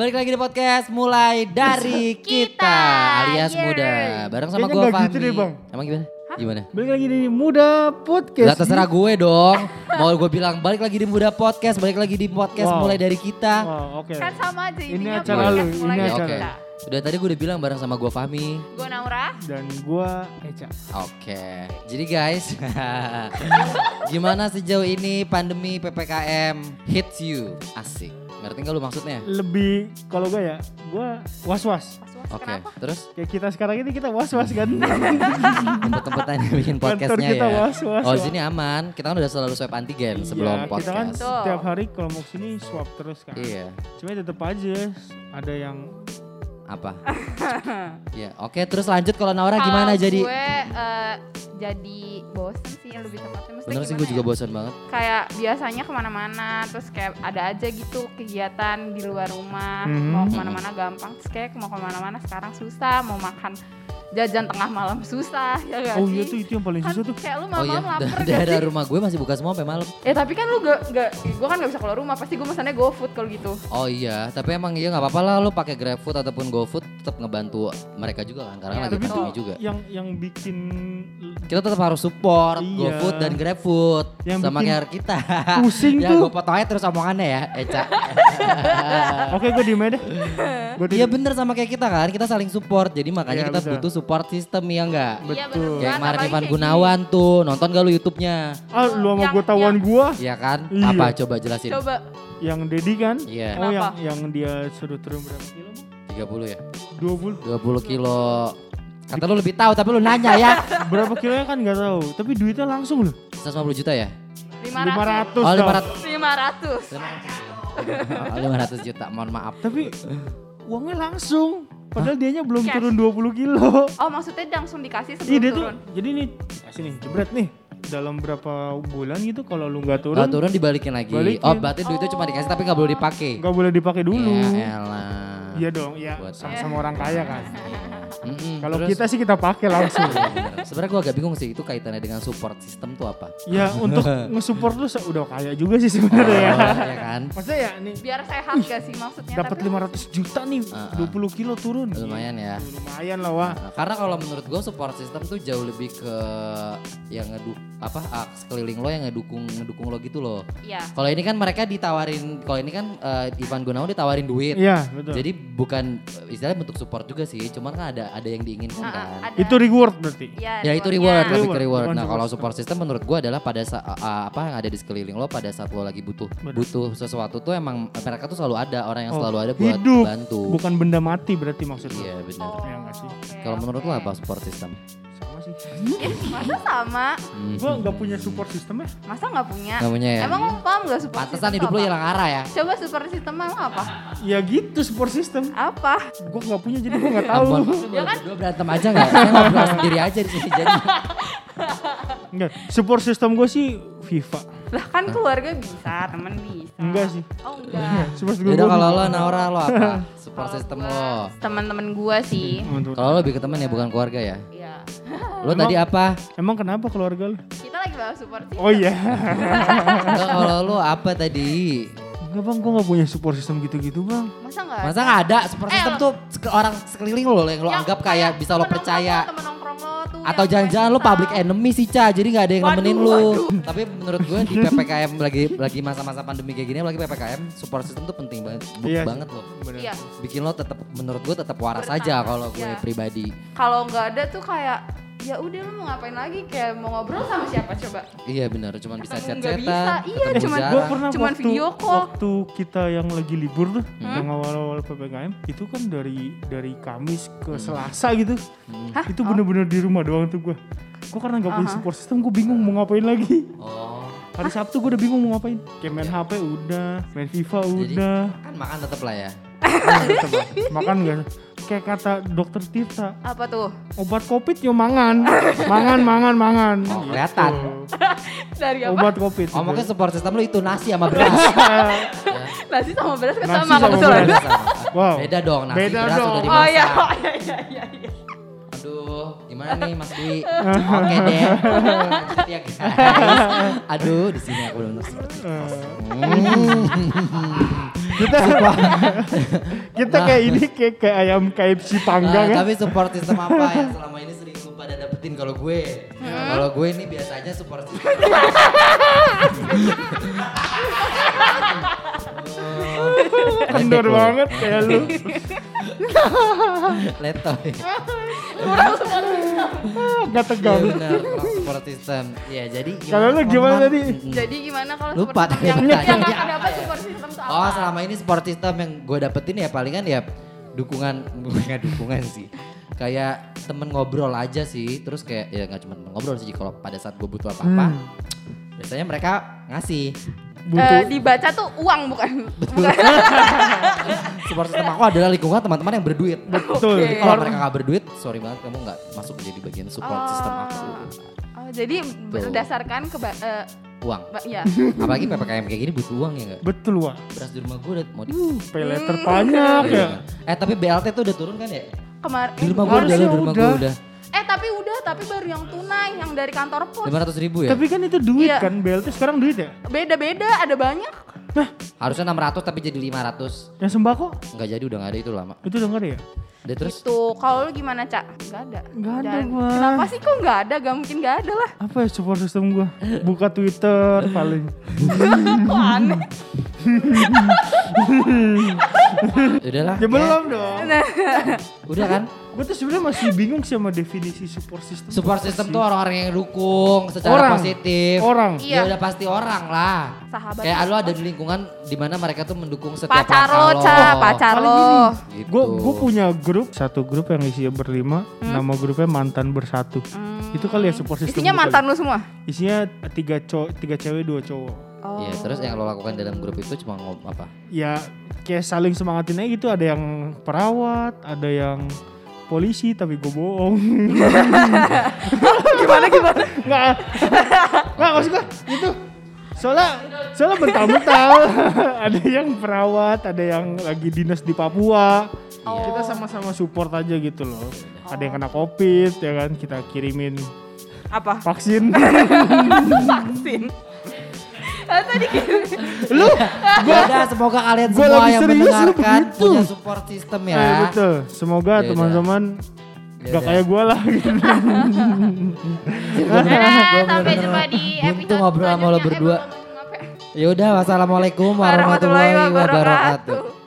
Balik lagi di podcast mulai dari kita, Kita, alias yeay. muda. Bareng sama gue Fahmi. gitu deh, Bang. Emang gimana? Gimana? Balik lagi di Muda Podcast. Gak terserah gue dong. Mau gue bilang balik lagi di muda podcast, balik lagi di podcast Wow. mulai dari kita. Wow, oke. Kan sama aja Ini acara podcast lu, mulai ini acara. kita. Udah tadi gue udah bilang bareng sama gue Fahmi. Gue Naura. Dan gua Eca. Oke. Jadi guys, gimana sejauh ini pandemi PPKM hits you? Asik. Ngerti gak lu maksudnya? Lebih kalau gua ya, gua was-was. Oke. kenapa? Terus Kayak kita sekarang ini kita was-was kan. tempat-tempatan bikin podcastnya kita ya. was-was. Oh di sini aman. Kita kan udah selalu swab antigen sebelum Iya, Kita kan podcast. Betul. setiap hari kalau mau ke sini swab terus kan. Iya. Cuma tetap aja ada yang Apa? Iya. Oke. Terus lanjut kalau Naura gimana jadi? Gue eh, jadi bosen sih lebih tepatnya. Maksudnya Bener sih gue gimana juga ya? bosan banget. Kayak biasanya ke mana-mana, terus kayak ada aja gitu kegiatan di luar rumah, Mhm. mau ke mana-mana gampang. Terus kayak mau ke mana-mana sekarang susah, mau makan jajan tengah malam susah, ya gak Oh sih? iya tuh itu yang paling Kan susah tuh. kayak lu Oh iya, lapar da- gak daerah rumah gue masih buka semua sampai malam. Eh tapi kan lu gak, gak gue kan gak bisa keluar rumah, pasti gue pesannya GoFood kalau gitu. Oh iya, tapi emang iya nggak apa-apa lah lu pakai GrabFood ataupun GoFood tetap ngebantu mereka juga kan karena Iya, lagi pandemi juga. yang yang bikin Kita tetap harus support Iya. GoFood dan GrabFood Yang sama kayak kita. pusing ya tuh. gue potong aja terus omongannya ya, Eca. Oke gue diem aja deh. Gua Iya bener sama kayak kita kan, kita saling support. Jadi makanya Iya, kita betul. butuh support system ya enggak? Iya Betul. Kayak kemarin Ivan Gunawan tuh, nonton gak lu YouTube-nya? Ah lu sama gue tawan yang- gua. Iya kan? Iya. Apa coba jelasin? Coba Yang Dedi kan. Iya, Oh yang Kenapa? yang dia suruh turun berapa kilo? Bang? 30 ya. 20. 20 kilo. Kata lu lebih tahu tapi lu nanya ya. Berapa kilonya kan nggak tahu. Tapi duitnya langsung loh. 150 juta ya? 500. 500. Oh, dong. 500. 500. Oh, 500 juta, mohon maaf. Tapi uangnya langsung. Padahal dianya belum Cash. turun 20 kilo. Oh maksudnya langsung dikasih Iya sebelum dia turun? tuh. Jadi nih, kasih nih, jebret nih. Dalam berapa bulan gitu kalau lu nggak turun, Kalau turun dibalikin lagi. Balikin. Oh, berarti duitnya cuma dikasih tapi gak boleh dipakai. nggak boleh dipakai dulu. Ya elah. Iya dong, ya Buat- sama-sama orang kaya kan. Mm-mm, Kalau terus- kita sih kita pakai langsung. Iya. Sebenarnya gue agak bingung sih itu kaitannya dengan support system tuh apa? ya untuk nge-support lu udah kaya juga sih sebenarnya ya. Oh, ya kan? Maksudnya ya nih Biar sehat gak sih maksudnya? dapat Tapi 500 juta nih, Ah, ah. 20 kilo turun. Lumayan ya. Lumayan lah wah. Karena kalau menurut gue support system tuh jauh lebih ke yang ngedu apa ah, sekeliling lo yang ngedukung ngedukung lo gitu loh. Iya. Kalau ini kan mereka ditawarin, kalau ini kan eh, Ivan Gunawan ditawarin duit. Iya, betul. Jadi bukan istilahnya bentuk support juga sih, cuman kan ada ada yang diinginkan Ah, ah, kan. ada. itu reward berarti. Iya, Ya itu reward, lebih ke Reward, Nah kalau support system menurut gua adalah pada sa- ah, apa yang ada di sekeliling lo pada saat lo lagi butuh Benar. butuh sesuatu tuh emang mereka tuh selalu ada orang yang Oh, selalu ada buat hidup. bantu. Bukan benda mati berarti maksudnya. Iya benar. Oh, Ya oke, Kalau menurut lo apa support system? Sama sih. Masa sama? Gua nggak punya support system ya. Masa nggak punya? Nggak punya ya? Emang lo paham gak support Pantesan system hidup lo hilang arah ya. Coba support system emang apa? Ya gitu support system. Apa? Gua nggak punya jadi gua nggak tahu. Ya kan? berdua berantem aja nggak? Saya ngobrol sendiri aja di sini jadi. Enggak, support system gua sih FIFA. Lah kan keluarga bisa, temen bisa. Enggak sih. Oh enggak. Support system kalau lo Naura lo apa? Support system gua, lo. Temen-temen gua sih. Kalau lo lebih ke temen ya bukan keluarga ya. Lo tadi apa? Emang kenapa keluarga lu? Kita lagi bahas support system. Oh iya. Kalau lo apa tadi? Enggak bang, gua nggak punya support system gitu-gitu bang. Masa enggak? Masa nggak ada support Eh, system tuh orang sekeliling lo yang lo Yang anggap kayak bisa lo percaya. lo, Temen lo. Atau jangan-jangan lo kayak public enemy sih Ca, jadi nggak ada yang nemenin lo. waduh. Tapi menurut gue di PPKM lagi lagi masa-masa pandemi kayak gini, lagi PPKM support system tuh penting banget, Iya banget loh. Iya. Bikin lo tetap menurut gue tetap waras Bertahan, aja kalau gue iya. pribadi. Kalau nggak ada tuh kayak ya udah lu mau ngapain lagi kayak mau ngobrol sama siapa coba? Iya benar, cuman bisa nggak chat-chatan, bisa, iya, cuman-. Gue pernah Cuman waktu, video call. waktu kita yang lagi libur tuh, Hmm? yang awal-awal ppkm, itu kan dari dari Kamis ke Hmm. Selasa gitu, Hmm. Hah? itu bener-bener di rumah doang tuh gue. Gue karena nggak punya Aha. support system, gue bingung mau ngapain lagi. Oh, Hari Sabtu gue udah bingung mau ngapain. Kayak main HP udah, main FIFA Jadi- udah. kan makan tetap lah ya. Coba, makan gak? Kayak kata dokter Tirta, Apa tuh? obat covid yo mangan, mangan, mangan, mangan. Oh, kelihatan. Dari apa? Obat covid. Oh mungkin support system lo itu nasi sama beras. Nasi sama beras kan sama kebetulan. beras. Sama. Wow. Beda dong, nasi Beda beras dong. udah Oh dimasak. iya, oh iya iya iya. iya. Aduh, gimana nih Mas Dwi? Oke deh. Ya guys. Aduh, di sini aku benar seperti itu. Hmm. Kita Kita kayak ini kayak kayak ayam KFC panggang Nah, ya. tapi support system apa yang selama ini sering lu pada dapetin kalau gue? Kalau gue ini biasanya support system. Oh, Kendor banget kayak lu. Letoy. Gak Iya tegang. benar, kurang support system. Ya jadi Kalau lu gimana tadi? Jadi gimana kalau Lupa support tadi. system yang yang apa dapat support system tuh apa? Oh selama ini support system yang gue dapetin ya palingan ya dukungan bukan dukungan sih. Kayak temen ngobrol aja sih terus kayak ya nggak cuma temen ngobrol sih kalau pada saat gue butuh apa apa Hmm. biasanya mereka ngasih. Eh, Butuh dibaca tuh uang bukan? Bukan. Support system aku adalah lingkungan teman-teman yang berduit. Betul. Jadi kalau mereka nggak berduit sorry banget kamu nggak masuk menjadi bagian support system aku Oh, jadi berdasarkan ke eh, uang ba- ya. apalagi ppkm kayak gini butuh uang ya nggak Betul wah. beras di rumah gue udah mau di Pay letter banyak ya. eh tapi BLT tuh udah turun kan ya Kemarin di rumah gue udah di rumah gue udah. udah Eh tapi udah, tapi baru yang tunai yang dari kantor pos. lima ratus ribu ya Tapi kan itu duit Iya. kan BLT sekarang duit ya. Beda-beda, ada banyak. Harusnya 600 tapi jadi 500 Yang sembako nggak jadi udah nggak ada itu lama itu udah nggak ada ya? udah terus Tuh, kalau lu gimana, Cak? Gak ada. Nggak ada Dan- gua. Kenapa sih kok gak ada? Gak mungkin gak ada lah. Apa ya support system gua? Buka Twitter paling. Kok aneh? Udahlah Ya kayak- belum dong. udah kan Gue tuh sebenarnya masih bingung sih sama definisi support system. support system tuh orang-orang yang dukung secara Orang. positif Orang. ya Iya. udah pasti orang lah Sahabat. kayak lu ada di lingkungan di mana mereka tuh mendukung setiap pacar lo, Cak, pacar Paling lo. gitu. Gue gue punya grup satu grup yang isinya berlima, nama grupnya mantan bersatu. Hmm. Itu kali ya support system. Isinya mantan lu semua? Isinya tiga cowok, tiga cewek, dua cowok. Oh. Iya, terus yang lo lakukan dalam grup itu cuma ngom apa? Ya kayak saling semangatin aja gitu. Ada yang perawat, ada yang polisi tapi gue bohong. gimana gimana? Nggak, nggak maksud gue itu. Soalnya, soalnya bental-bental. ada yang perawat, ada yang lagi dinas di Papua. Oh. Kita sama-sama support aja gitu loh. Ada yang kena covid ya kan, kita kirimin Apa? vaksin. Vaksin. Ah, tadi gitu. lu, Gua udah semoga kalian gua semua lagi yang serius, mendengarkan punya support system ya. eh, betul. Semoga Ya teman-teman Ya gak kayak gue lah. gitu. Gua sampai jumpa di episode ngobrol sama lo. Eh, berdua. belum ngomong apa ya? Ya udah, wassalamualaikum warahmatullahi wabarakatuh.